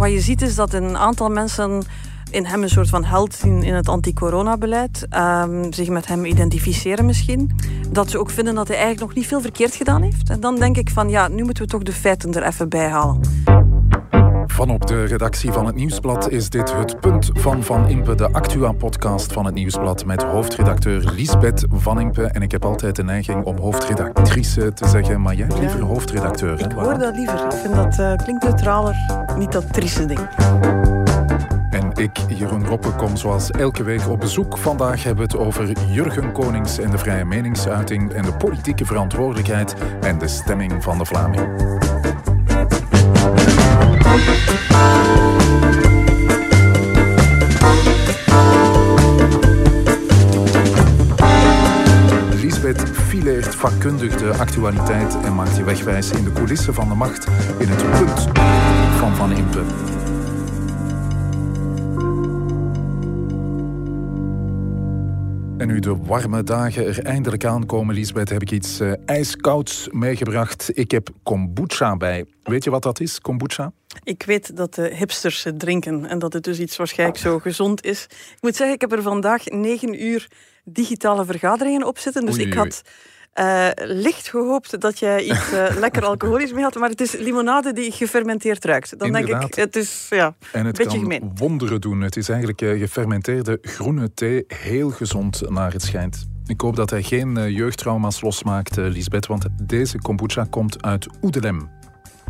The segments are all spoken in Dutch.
wat je ziet is dat een aantal mensen in hem een soort van held zien in het anti-corona-beleid. Um, zich met hem identificeren misschien. Dat ze ook vinden dat hij eigenlijk nog niet veel verkeerd gedaan heeft. En dan denk ik van ja, nu moeten we toch de feiten er even bij halen. Van op de redactie van het Nieuwsblad is dit het punt van Van Impe, de Actua-podcast van het Nieuwsblad met hoofdredacteur Lisbeth Van Impe. En ik heb altijd de neiging om hoofdredactrice te zeggen, maar jij bent liever hoofdredacteur. Ik hoor dat liever. Ik vind dat uh, klinkt neutraler, niet dat trieste ding. En ik, Jeroen Roppe, kom zoals elke week op bezoek. Vandaag hebben we het over Jurgen Konings en de vrije meningsuiting en de politieke verantwoordelijkheid en de stemming van de Vlaming. Fileert vakkundig de actualiteit en maakt je wegwijs in de coulissen van de macht in het punt van Van Impe. Nu de warme dagen er eindelijk aankomen, Lisbeth, heb ik iets uh, ijskouds meegebracht. Ik heb kombucha bij. Weet je wat dat is, kombucha? Ik weet dat de hipsters het drinken en dat het dus iets waarschijnlijk zo gezond is. Ik moet zeggen, ik heb er vandaag negen uur digitale vergaderingen op zitten. Dus ik had uh, licht gehoopt dat jij iets uh, lekker alcoholisch mee had, maar het is limonade die gefermenteerd ruikt. Dan denk ik, het is ja, en het beetje kan gemeen. wonderen doen. Het is eigenlijk uh, gefermenteerde groene thee, heel gezond naar het schijnt. Ik hoop dat hij geen jeugdtrauma's losmaakt, Lisbeth, want deze kombucha komt uit Oedelem.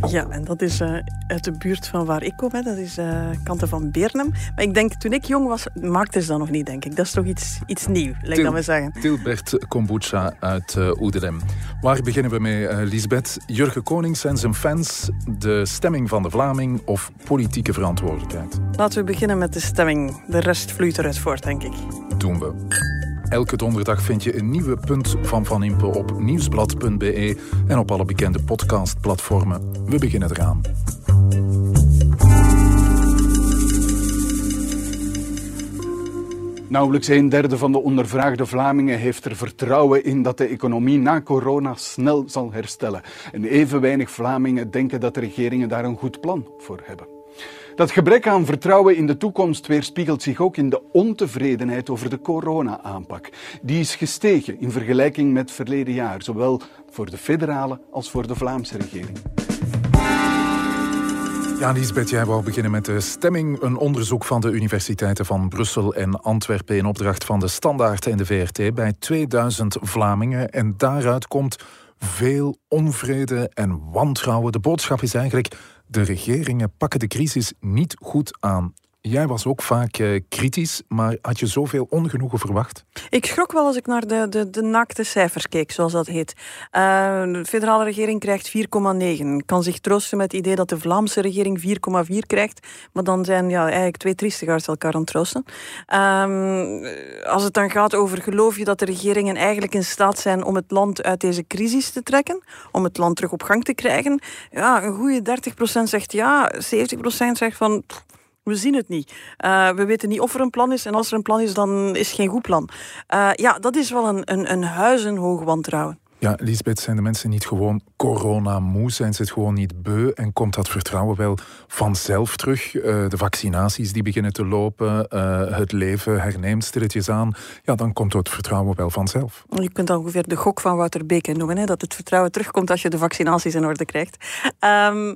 Ja, en dat is uh, uit de buurt van waar ik kom. Hè. Dat is uh, kanten van Beernem. Maar ik denk, toen ik jong was, maakten ze dat nog niet, denk ik. Dat is toch iets, iets nieuw, lijkt dat we zeggen. Tilbert Kombucha uit uh, Oederem. Waar beginnen we mee, Lisbeth? Jurgen Konings en zijn fans, de stemming van de Vlaming of politieke verantwoordelijkheid? Laten we beginnen met de stemming. De rest vloeit eruit voort, denk ik. Doen we. Elke donderdag vind je een nieuwe punt van Van Impe op nieuwsblad.be en op alle bekende podcastplatformen. We beginnen eraan. Nauwelijks een derde van de ondervraagde Vlamingen heeft er vertrouwen in dat de economie na corona snel zal herstellen. En even weinig Vlamingen denken dat de regeringen daar een goed plan voor hebben. Dat gebrek aan vertrouwen in de toekomst weerspiegelt zich ook in de ontevredenheid over de corona-aanpak. Die is gestegen in vergelijking met verleden jaar, zowel voor de federale als voor de Vlaamse regering. Ja, Lisbeth, jij wou beginnen met de stemming. Een onderzoek van de universiteiten van Brussel en Antwerpen in opdracht van de Standaard en de VRT bij 2000 Vlamingen. En daaruit komt veel onvrede en wantrouwen. De boodschap is eigenlijk de regeringen pakken de crisis niet goed aan. Jij was ook vaak uh, kritisch, maar had je zoveel ongenoegen verwacht? Ik schrok wel als ik naar de, de, de naakte cijfers keek, zoals dat heet. Uh, de federale regering krijgt 4,9. Kan zich troosten met het idee dat de Vlaamse regering 4,4 krijgt. Maar dan zijn ja, eigenlijk twee triestigaars elkaar aan het troosten. Uh, als het dan gaat over geloof je dat de regeringen eigenlijk in staat zijn om het land uit deze crisis te trekken? Om het land terug op gang te krijgen? Ja, een goede 30% zegt ja, 70% zegt van... We zien het niet. Uh, we weten niet of er een plan is. En als er een plan is, dan is het geen goed plan. Uh, ja, dat is wel een, een, een huizenhoog wantrouwen. Ja, Lisbeth, zijn de mensen niet gewoon corona-moe? Zijn ze het gewoon niet beu? En komt dat vertrouwen wel vanzelf terug? Uh, de vaccinaties die beginnen te lopen, uh, het leven herneemt stilletjes aan. Ja, dan komt het vertrouwen wel vanzelf. Je kunt dan ongeveer de gok van Wouter Beke noemen. Hè? Dat het vertrouwen terugkomt als je de vaccinaties in orde krijgt. Um,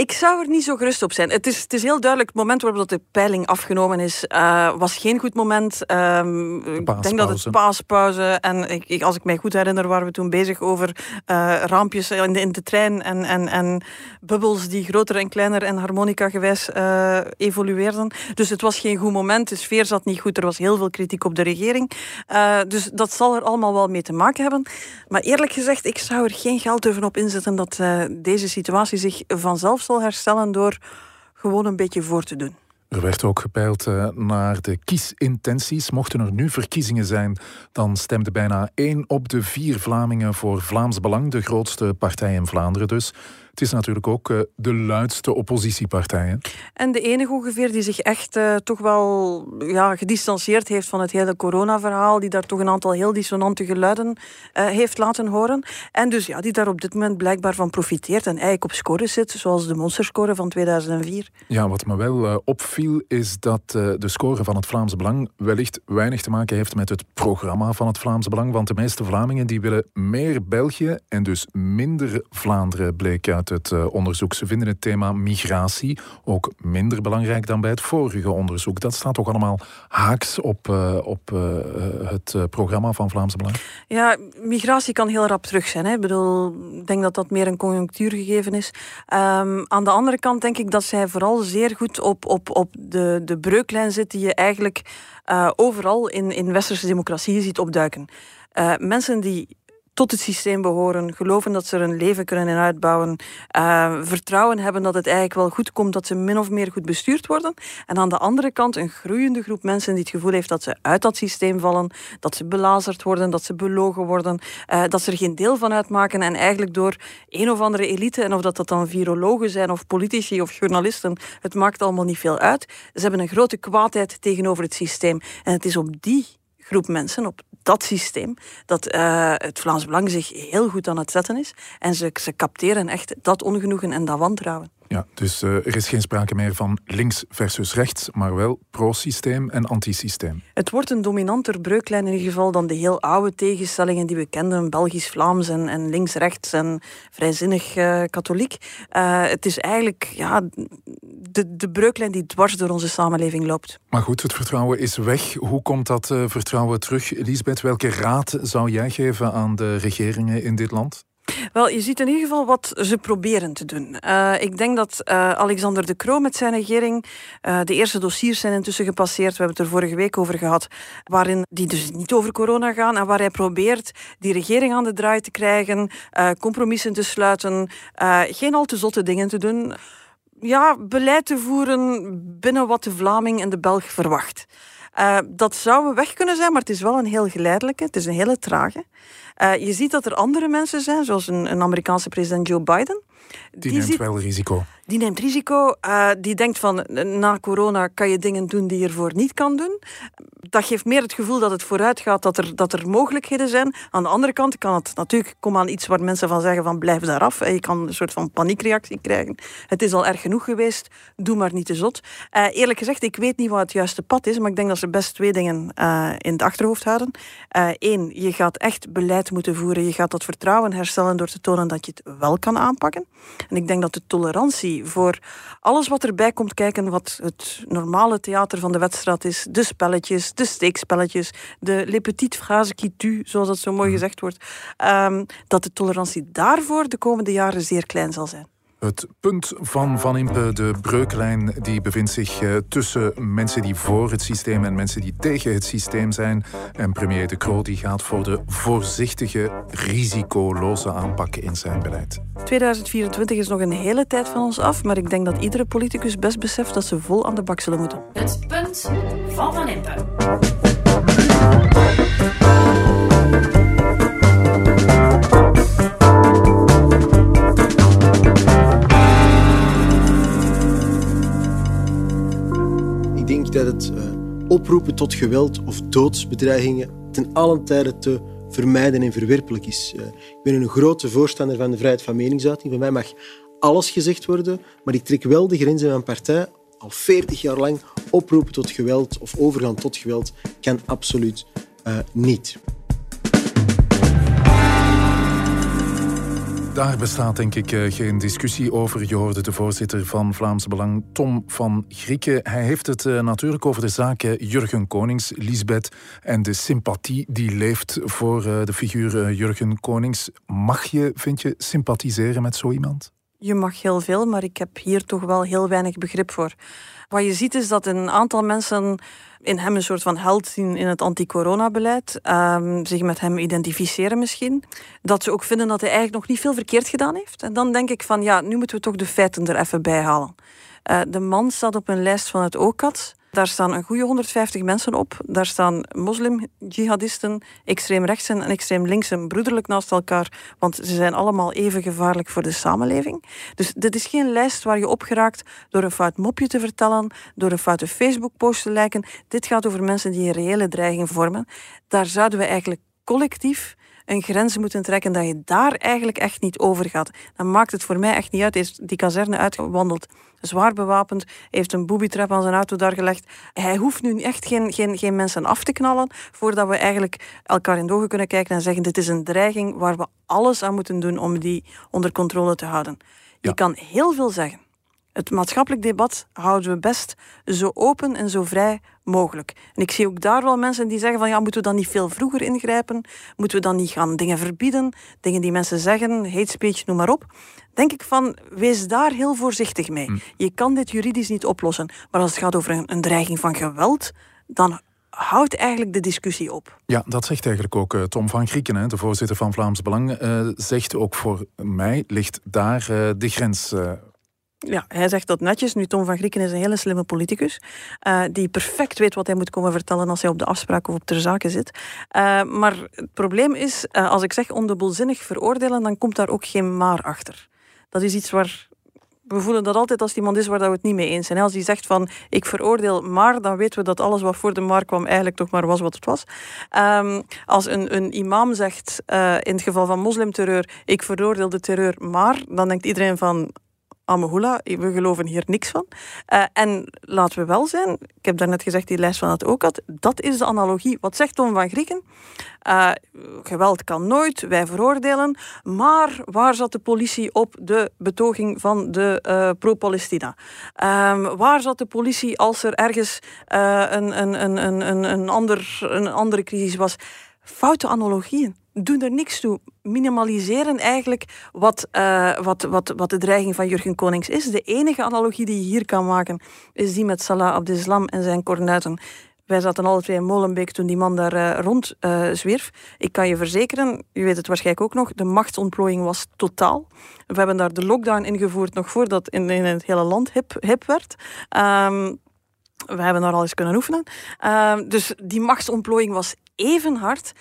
ik zou er niet zo gerust op zijn. Het is, het is heel duidelijk, het moment waarop de peiling afgenomen is, uh, was geen goed moment. Um, ik denk dat het paaspauze. En ik, als ik mij goed herinner, waren we toen bezig over uh, raampjes in de, in de trein en, en, en bubbels die groter en kleiner en harmonica gewijs uh, evolueerden. Dus het was geen goed moment. De sfeer zat niet goed. Er was heel veel kritiek op de regering. dus dat zal er allemaal wel mee te maken hebben. Maar eerlijk gezegd, ik zou er geen geld over op inzetten dat deze situatie zich vanzelf herstellen door gewoon een beetje voor te doen. Er werd ook gepeild uh, naar de kiesintenties. Mochten er nu verkiezingen zijn, dan stemde bijna één op de vier Vlamingen voor Vlaams Belang, de grootste partij in Vlaanderen dus. Het is natuurlijk ook uh, de luidste oppositiepartij. En de enige ongeveer die zich echt uh, toch wel ja, gedistanceerd heeft van het hele corona-verhaal, die daar toch een aantal heel dissonante geluiden uh, heeft laten horen. En dus ja, die daar op dit moment blijkbaar van profiteert en eigenlijk op scores zit, zoals de monsterscore van 2004. Ja, wat me wel opviel is dat de score van het Vlaams Belang wellicht weinig te maken heeft met het programma van het Vlaams Belang, want de meeste Vlamingen die willen meer België en dus minder Vlaanderen, bleek uit het uh, onderzoek. Ze vinden het thema migratie ook minder belangrijk dan bij het vorige onderzoek. Dat staat toch allemaal haaks op, uh, op uh, het programma van Vlaams Belang? Ja, migratie kan heel rap terug zijn. Hè. Ik bedoel, ik denk dat dat meer een conjunctuurgegeven is. Um, aan de andere kant denk ik dat zij vooral zeer goed op, op, op de, de breuklijn zit die je eigenlijk overal in, in westerse democratieën ziet opduiken. Mensen die tot het systeem behoren, geloven dat ze er een leven kunnen uitbouwen, uh, vertrouwen hebben dat het eigenlijk wel goed komt, dat ze min of meer goed bestuurd worden. En aan de andere kant een groeiende groep mensen die het gevoel heeft dat ze uit dat systeem vallen, dat ze belazerd worden, dat ze belogen worden, uh, dat ze er geen deel van uitmaken en eigenlijk door een of andere elite, en of dat, dat dan virologen zijn of politici of journalisten, het maakt allemaal niet veel uit. Ze hebben een grote kwaadheid tegenover het systeem. En het is op die groep mensen, op dat systeem, dat uh, het Vlaams Belang zich heel goed aan het zetten is. En ze, ze capteren echt dat ongenoegen en dat wantrouwen. Ja, dus uh, er is geen sprake meer van links versus rechts, maar wel pro-systeem en anti-systeem. Het wordt een dominanter breuklijn in ieder geval dan de heel oude tegenstellingen die we kenden, Belgisch-Vlaams en, en links-rechts en vrijzinnig uh, katholiek. Uh, het is eigenlijk ja, de, de breuklijn die dwars door onze samenleving loopt. Maar goed, het vertrouwen is weg. Hoe komt dat vertrouwen terug, Lisbeth? Welke raad zou jij geven aan de regeringen in dit land? Wel, je ziet in ieder geval wat ze proberen te doen. Uh, ik denk dat uh, Alexander de Croo met zijn regering, uh, de eerste dossiers zijn intussen gepasseerd, we hebben het er vorige week over gehad, waarin die dus niet over corona gaan en waar hij probeert die regering aan de draai te krijgen, compromissen te sluiten, geen al te zotte dingen te doen. Ja, beleid te voeren binnen wat de Vlaming en de Belg verwacht. Uh, dat zou weg kunnen zijn, maar het is wel een heel geleidelijke, het is een hele trage. Uh, je ziet dat er andere mensen zijn, zoals een, een Amerikaanse president Joe Biden. Die, die neemt ziet, wel risico. Die neemt risico. Uh, die denkt van, na corona kan je dingen doen die je ervoor niet kan doen dat geeft meer het gevoel dat het vooruit gaat, dat er, dat er mogelijkheden zijn. Aan de andere kant kan het natuurlijk komen aan iets waar mensen van zeggen van blijf daar af. Je kan een soort van paniekreactie krijgen. Het is al erg genoeg geweest, doe maar niet te zot. Eerlijk gezegd, ik weet niet wat het juiste pad is, maar ik denk dat ze best twee dingen in het achterhoofd houden. Eén, je gaat echt beleid moeten voeren. Je gaat dat vertrouwen herstellen door te tonen dat je het wel kan aanpakken. En ik denk dat de tolerantie voor alles wat erbij komt kijken, wat het normale theater van de wedstrijd is, de spelletjes, de steekspelletjes, de le petites phrases qui tu, zoals dat zo mooi mhm. gezegd wordt, um, dat de tolerantie daarvoor de komende jaren zeer klein zal zijn. Het punt van Van Impe, de breuklijn, die bevindt zich uh, tussen mensen die voor het systeem en mensen die tegen het systeem zijn. En premier De Croo die gaat voor de voorzichtige, risicoloze aanpak in zijn beleid. 2024 is nog een hele tijd van ons af, maar ik denk dat iedere politicus best beseft dat ze vol aan de bak zullen moeten. Het punt van Van Impe. Uh, oproepen tot geweld of doodsbedreigingen ten allen tijde te vermijden en verwerpelijk is. Uh, ik ben een grote voorstander van de vrijheid van meningsuiting. Bij mij mag alles gezegd worden, maar ik trek wel de grenzen van mijn partij. Al 40 jaar lang oproepen tot geweld of overgaan tot geweld kan absoluut uh, niet. Daar bestaat denk ik eh, geen discussie over. Je hoorde de voorzitter van Vlaams Belang, Tom van Grieken. Hij heeft het eh, natuurlijk over de zaken Jurgen Konings, Lisbeth, en de sympathie die leeft voor eh, de figuur Jurgen Konings. Mag je, vind je, sympathiseren met zo iemand? Je mag heel veel, maar ik heb hier toch wel heel weinig begrip voor. Wat je ziet is dat een aantal mensen in hem een soort van held zien in het anti-corona-beleid, um, zich met hem identificeren misschien, dat ze ook vinden dat hij eigenlijk nog niet veel verkeerd gedaan heeft. En dan denk ik van ja, nu moeten we toch de feiten er even bij halen. Uh, de man staat op een lijst van het OCAT Daar staan een goede 150 mensen op. Daar staan moslim-jihadisten, extreemrechtsen en extreem linksen broederlijk naast elkaar, want ze zijn allemaal even gevaarlijk voor de samenleving. Dus dit is geen lijst waar je op geraakt door een fout mopje te vertellen, door een foute Facebook-post te lijken. Dit gaat over mensen die een reële dreiging vormen. Daar zouden we eigenlijk collectief een grens moeten trekken dat je daar eigenlijk echt niet over gaat. Dan maakt het voor mij echt niet uit. Hij is die kazerne uitgewandeld, zwaar bewapend, heeft een boobytrap aan zijn auto daar gelegd. Hij hoeft nu echt geen, geen, geen mensen af te knallen voordat we eigenlijk elkaar in de ogen kunnen kijken en zeggen dit is een dreiging waar we alles aan moeten doen om die onder controle te houden. Je kan heel veel zeggen. Het maatschappelijk debat houden we best zo open en zo vrij mogelijk. En ik zie ook daar wel mensen die zeggen van ja, moeten we dan niet veel vroeger ingrijpen? Moeten we dan niet gaan dingen verbieden? Dingen die mensen zeggen, hate speech, noem maar op. Denk ik van, wees daar heel voorzichtig mee. Hm. Je kan dit juridisch niet oplossen. Maar als het gaat over een, een dreiging van geweld, dan houdt eigenlijk de discussie op. Ja, dat zegt eigenlijk ook uh, Tom van Grieken, hè, de voorzitter van Vlaams Belang, uh, zegt ook voor mij ligt daar uh, de grens ja, hij zegt dat netjes. Nu, Tom van Grieken is een hele slimme politicus. Uh, die perfect weet wat hij moet komen vertellen als hij op de afspraak of op ter zake zit. Uh, maar het probleem is, uh, als ik zeg ondubbelzinnig veroordelen, dan komt daar ook geen maar achter. Dat is iets waar. We voelen dat altijd als iemand is waar we het niet mee eens zijn. Als hij zegt van ik veroordeel maar, dan weten we dat alles wat voor de maar kwam eigenlijk toch maar was wat het was. Um, als een, een imam zegt in het geval van moslimterreur ik veroordeel de terreur maar, dan denkt iedereen van Amahula, we geloven hier niks van. Uh, en laten we wel zijn, ik heb daarnet gezegd, die lijst van het ook had, dat is de analogie. Wat zegt Tom van Grieken? Uh, geweld kan nooit, wij veroordelen. Maar waar zat de politie op de betoging van de uh, pro-Palestina? Um, waar zat de politie als er ergens een, een, een, een, een, ander, een andere crisis was? Foute analogieën doen er niks toe. Minimaliseren eigenlijk wat, uh, wat, wat, wat de dreiging van Jurgen Konings is. De enige analogie die je hier kan maken is die met Salah Abdeslam en zijn kornuiten. Wij zaten alle twee in Molenbeek toen die man daar uh, rond uh, zwierf. Ik kan je verzekeren, u weet het waarschijnlijk ook nog, de machtsontplooiing was totaal. We hebben daar de lockdown ingevoerd nog voordat in, in het hele land hip, hip werd. Um, we hebben daar al eens kunnen oefenen. Uh, dus die machtsontplooiing was even hard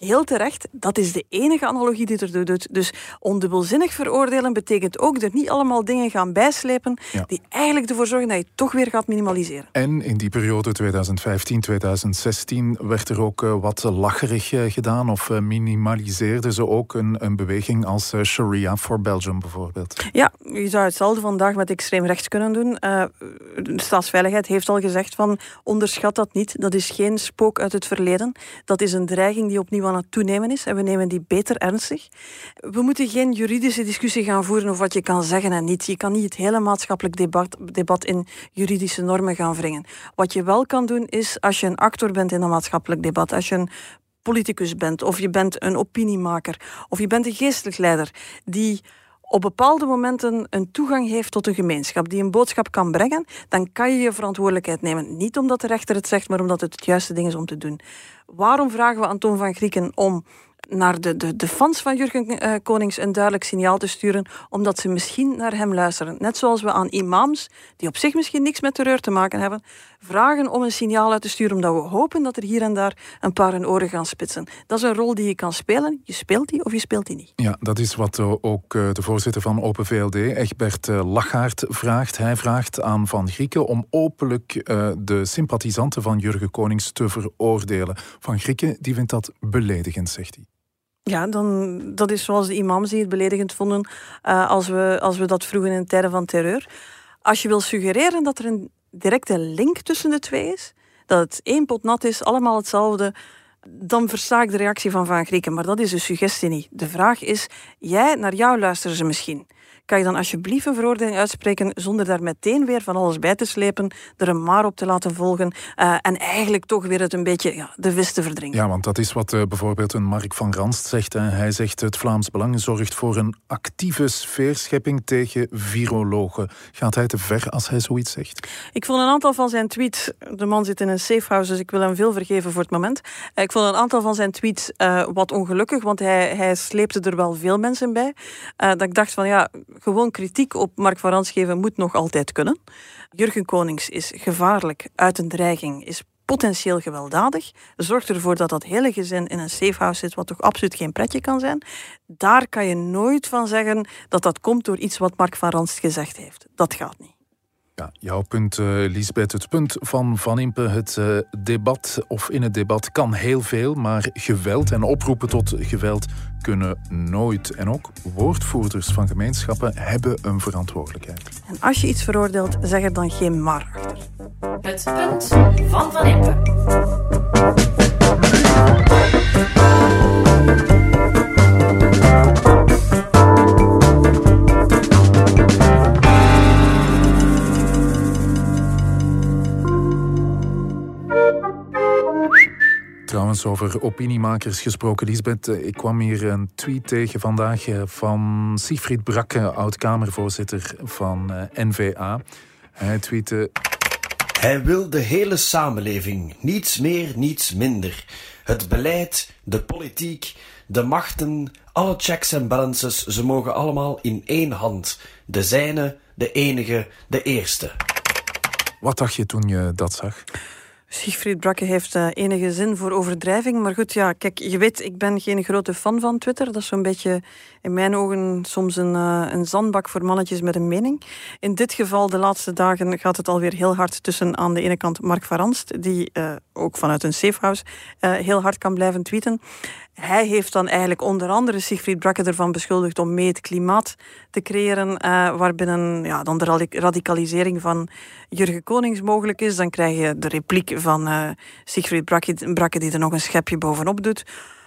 heel terecht, dat is de enige analogie die er doet. Dus ondubbelzinnig veroordelen betekent ook er niet allemaal dingen gaan bijslepen die eigenlijk ervoor zorgen dat je toch weer gaat minimaliseren. En in die periode 2015-2016 werd er ook uh, wat lacherig uh, gedaan of uh, minimaliseerden ze ook een, een beweging als Sharia for Belgium bijvoorbeeld. Ja, je zou hetzelfde vandaag met extreem rechts kunnen doen. de staatsveiligheid heeft al gezegd van onderschat dat niet. Dat is geen spook uit het verleden. Dat is een dreiging die opnieuw aan het toenemen is en we nemen die beter ernstig. We moeten geen juridische discussie gaan voeren over wat je kan zeggen en niet. Je kan niet het hele maatschappelijk debat, debat in juridische normen gaan wringen. Wat je wel kan doen is, als je een actor bent in een maatschappelijk debat, als je een politicus bent, of je bent een opiniemaker, of je bent een geestelijk leider die op bepaalde momenten een toegang heeft tot een gemeenschap, die een boodschap kan brengen, dan kan je je verantwoordelijkheid nemen. Niet omdat de rechter het zegt, maar omdat het het juiste ding is om te doen. Waarom vragen we aan Toon van Grieken om naar de, de, de fans van Jurgen uh, Konings een duidelijk signaal te sturen, omdat ze misschien naar hem luisteren. Net zoals we aan imams, die op zich misschien niks met terreur te maken hebben, vragen om een signaal uit te sturen, omdat we hopen dat er hier en daar een paar hun oren gaan spitsen. Dat is een rol die je kan spelen. Je speelt die of je speelt die niet. Ja, dat is wat uh, ook uh, de voorzitter van Open VLD, Egbert Lachaert, vraagt. Hij vraagt aan Van Grieken om openlijk de sympathisanten van Jurgen Konings te veroordelen. Van Grieken die vindt dat beledigend, zegt hij. Ja, dan, dat is zoals de imams die het beledigend vonden uh, als, we, als we dat vroegen in tijden van terreur. Als je wil suggereren dat er een directe link tussen de twee is, dat het één pot nat is, allemaal hetzelfde, dan versta ik de reactie van Van Grieken. Maar dat is de suggestie niet. De vraag is, jij, naar jou luisteren ze misschien kan je dan alsjeblieft een veroordeling uitspreken zonder daar meteen weer van alles bij te slepen, er een maar op te laten volgen uh, en eigenlijk toch weer het een beetje ja, de vis te verdringen. Ja, want dat is wat uh, bijvoorbeeld een Mark van Ranst zegt. Hè. Hij zegt het Vlaams Belang zorgt voor een actieve sfeerschepping tegen virologen. Gaat hij te ver als hij zoiets zegt? Ik vond een aantal van zijn tweets, de man zit in een safe house, dus ik wil hem veel vergeven voor het moment. Uh, ik vond een aantal van zijn tweets wat ongelukkig, want hij, hij sleepte er wel veel mensen bij. dat ik dacht van ja, gewoon kritiek op Mark van Rans geven moet nog altijd kunnen. Jurgen Konings is gevaarlijk, uit een dreiging, is potentieel gewelddadig. Zorgt ervoor dat dat hele gezin in een safehouse zit, wat toch absoluut geen pretje kan zijn. Daar kan je nooit van zeggen dat dat komt door iets wat Mark van Rans gezegd heeft. Dat gaat niet. Ja, jouw punt, uh, Lisbeth. Het punt van Van Impe, het uh, debat of in het debat kan heel veel, maar geweld en oproepen tot geweld kunnen nooit. En ook woordvoerders van gemeenschappen hebben een verantwoordelijkheid. En als je iets veroordeelt, zeg er dan geen maar achter. Het punt van Van Impe. Trouwens, over opiniemakers gesproken, Lisbeth. Ik kwam hier een tweet tegen vandaag eh, van Siegfried Brakke, oud-Kamervoorzitter van eh, NVA. Hij tweette... Hij wil de hele samenleving, niets meer, niets minder. Het beleid, de politiek, de machten, alle checks en balances, ze mogen allemaal in één hand. De zijne, de enige, de eerste. Wat dacht je toen je dat zag? Siegfried Brakke heeft uh, enige zin voor overdrijving. Maar goed, ja, kijk, je weet, ik ben geen grote fan van Twitter. Dat is zo'n beetje in mijn ogen soms een, uh, een zandbak voor mannetjes met een mening. In dit geval, de laatste dagen, gaat het alweer heel hard tussen aan de ene kant Mark van Ranst, die uh, ook vanuit een safehouse heel hard kan blijven tweeten. Hij heeft dan eigenlijk onder andere Siegfried Brakke ervan beschuldigd om mee het klimaat te creëren, uh, waarbinnen ja, dan de radicalisering van Jurgen Konings mogelijk is. Dan krijg je de repliek van uh, Siegfried Brakke, die er nog een schepje bovenop doet.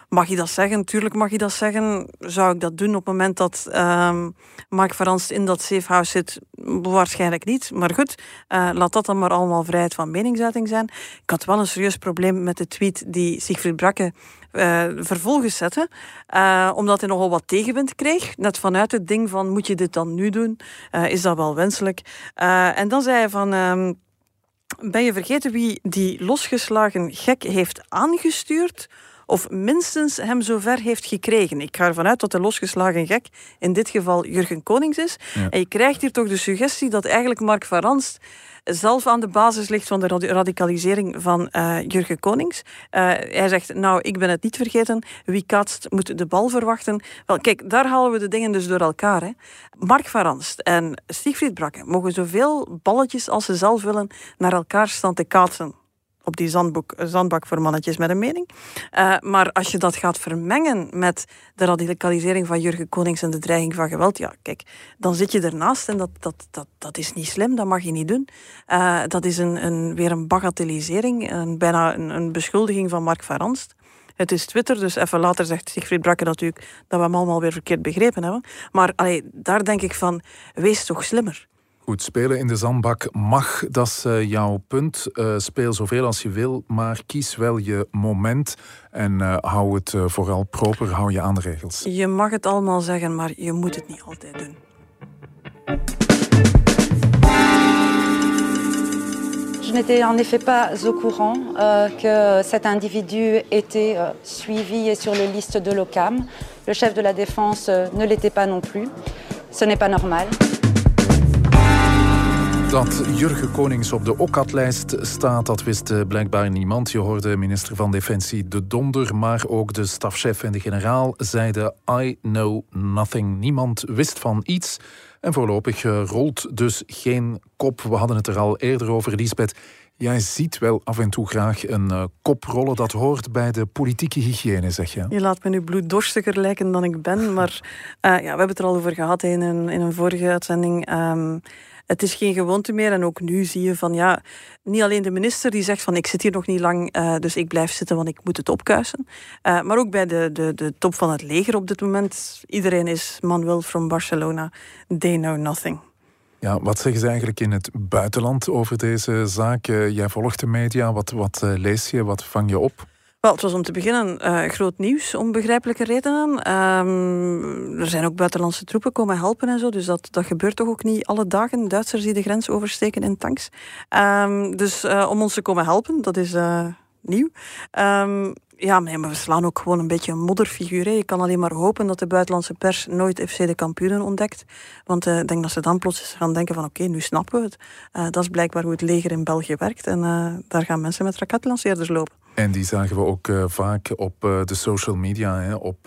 Mag je dat zeggen? Tuurlijk mag je dat zeggen. Zou ik dat doen op het moment dat uh, Mark Verans in dat safehouse zit? Waarschijnlijk niet. Maar goed, uh, laat dat dan maar allemaal vrijheid van meningsuiting zijn. Ik had wel een serieus probleem met de tweet die Siegfried Brakke uh, vervolgens zette. Uh, omdat hij nogal wat tegenwind kreeg. Net vanuit het ding van, moet je dit dan nu doen? Uh, is dat wel wenselijk? en dan zei hij van... Um, ben je vergeten wie die losgeslagen gek heeft aangestuurd? of minstens hem zover heeft gekregen. Ik ga ervan uit dat de losgeslagen gek in dit geval Jurgen Konings is. Ja. En je krijgt hier toch de suggestie dat eigenlijk Mark van Ranst zelf aan de basis ligt van de radicalisering van uh, Jurgen Konings. Uh, hij zegt, nou, ik ben het niet vergeten. Wie kaatst, moet de bal verwachten. Wel, kijk, daar halen we de dingen dus door elkaar. Hè. Mark van Ranst en Siegfried Brakke mogen zoveel balletjes als ze zelf willen naar elkaar staan te kaatsen op die zandboek, zandbak voor mannetjes met een mening. Uh, maar als je dat gaat vermengen met de radicalisering van Jurgen Konings en de dreiging van geweld, ja, kijk, dan zit je ernaast en dat, dat, dat, dat is niet slim, dat mag je niet doen. Uh, dat is een, een, weer een bagatellisering, een, bijna een, een beschuldiging van Mark van Ranst. Het is Twitter, dus even later zegt Siegfried Brakke natuurlijk dat we hem allemaal weer verkeerd begrepen hebben. Maar daar denk ik van, wees toch slimmer. Goed, spelen in de zandbak mag, dat is uh, jouw punt. Uh, speel zoveel als je wil, maar kies wel je moment en uh, hou het vooral proper, hou je aan de regels. Je mag het allemaal zeggen, maar je moet het niet altijd doen. Je n'étais en effet pas au courant euh, que cet individu était euh, suivi et sur les listes de l'OCAM. Le chef de la défense euh, ne l'était pas non plus. Ce n'est pas normal. Dat Jurgen Konings op de OCAT-lijst staat, dat wist eh, blijkbaar niemand. Je hoorde minister van Defensie De Donder, maar ook de stafchef en de generaal zeiden I know nothing. Niemand wist van iets. En voorlopig eh, rolt dus geen kop. We hadden het er al eerder over, Lisbeth. Jij ziet wel af en toe graag een uh, kop rollen. Dat hoort bij de politieke hygiëne, zeg je. Je laat me nu bloeddorstiger lijken dan ik ben. Maar uh, ja, we hebben het er al over gehad in een, in een vorige uitzending. Um, het is geen gewoonte meer. En ook nu zie je van ja, niet alleen de minister die zegt van ik zit hier nog niet lang, uh, dus ik blijf zitten, want ik moet het opkuisen. Uh, maar ook bij de, de, de top van het leger op dit moment. Iedereen is Manuel from Barcelona. They know nothing. Ja, wat zeggen ze eigenlijk in het buitenland over deze zaak? Uh, jij volgt de media, wat, wat lees je, wat vang je op? Wel, het was om te beginnen uh, groot nieuws, om begrijpelijke redenen. Um, er zijn ook buitenlandse troepen komen helpen en zo, dus dat, dat gebeurt toch ook niet alle dagen. Duitsers die de grens oversteken in tanks. Um, dus om ons te komen helpen, dat is nieuw. Um, ja, maar we slaan ook gewoon een beetje een modderfiguur. Hè. Je kan alleen maar hopen dat de buitenlandse pers nooit FC de kampioenen ontdekt. Want uh, ik denk dat ze dan plots gaan denken van oké, nu snappen we het. Uh, dat is blijkbaar hoe het leger in België werkt. En uh, daar gaan mensen met raketlanceerders lopen. En die zagen we ook vaak op de social media, hè, op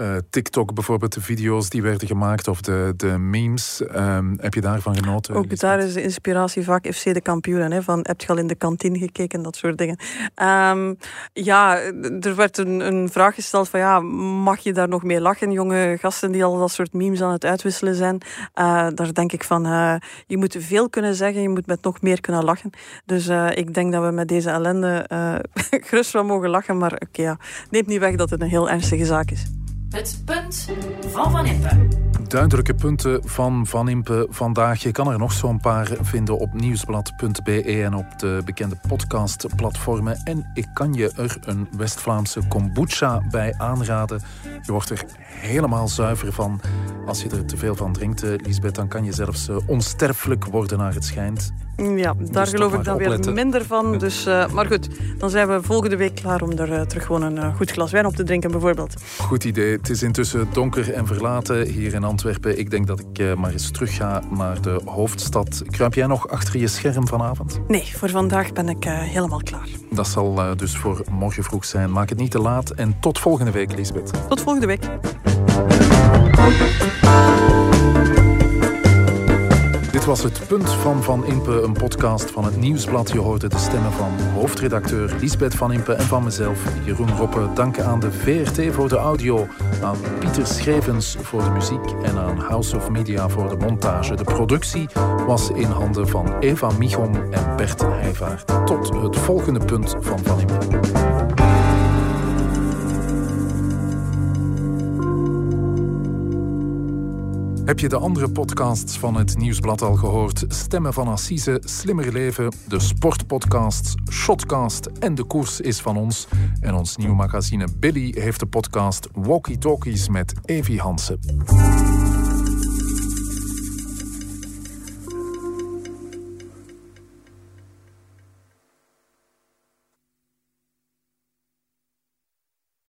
uh, TikTok bijvoorbeeld, de video's die werden gemaakt of de, de memes. Um, heb je daarvan genoten? Ook daar is de inspiratie vaak FC de kampioenen. Hè, van heb je al in de kantine gekeken, dat soort dingen. Um, ja, er werd een, een, vraag gesteld van ja, mag je daar nog mee lachen? Jonge gasten die al dat soort memes aan het uitwisselen zijn. Uh, daar denk ik van, uh, je moet veel kunnen zeggen, je moet met nog meer kunnen lachen. Dus ik denk dat we met deze ellende gerust wel mogen lachen. Maar oké, okay, ja, neemt niet weg dat het een heel ernstige zaak is. Het punt van Van Impe. Duidelijke punten van Van Impe vandaag. Je kan er nog zo'n paar vinden op nieuwsblad.be en op de bekende podcastplatformen. En ik kan je er een West-Vlaamse kombucha bij aanraden. Je wordt er helemaal zuiver van. Als je er te veel van drinkt, eh, Lisbeth, dan kan je zelfs eh, onsterfelijk worden naar het schijnt. Ja, daar dus geloof ik dan weer minder van. Dus, uh, maar goed, dan zijn we volgende week klaar om er uh, terug gewoon een uh, goed glas wijn op te drinken, bijvoorbeeld. Goed idee. Het is intussen donker en verlaten hier in Antwerpen. Ik denk dat ik maar eens terug ga naar de hoofdstad. Kruip jij nog achter je scherm vanavond? Nee, voor vandaag ben ik helemaal klaar. Dat zal dus voor morgen vroeg zijn. Maak het niet te laat en tot volgende week, Lisbeth. Tot volgende week. Was het Punt van Van Impe, een podcast van het Nieuwsblad. Je hoorde de stemmen van hoofdredacteur Lisbeth Van Impe en van mezelf, Jeroen Roppe. Dank aan de VRT voor de audio, aan Pieter Schrevens voor de muziek en aan House of Media voor de montage. De productie was in handen van Eva Michom en Bert Heijvaart. Tot het volgende Punt van Van Impe. Heb je de andere podcasts van het Nieuwsblad al gehoord? Stemmen van Assise, Slimmer Leven, de sportpodcasts, Shotcast en De Koers is van ons. En ons nieuwe magazine Billy heeft de podcast Walkie Talkies met Evi Hansen.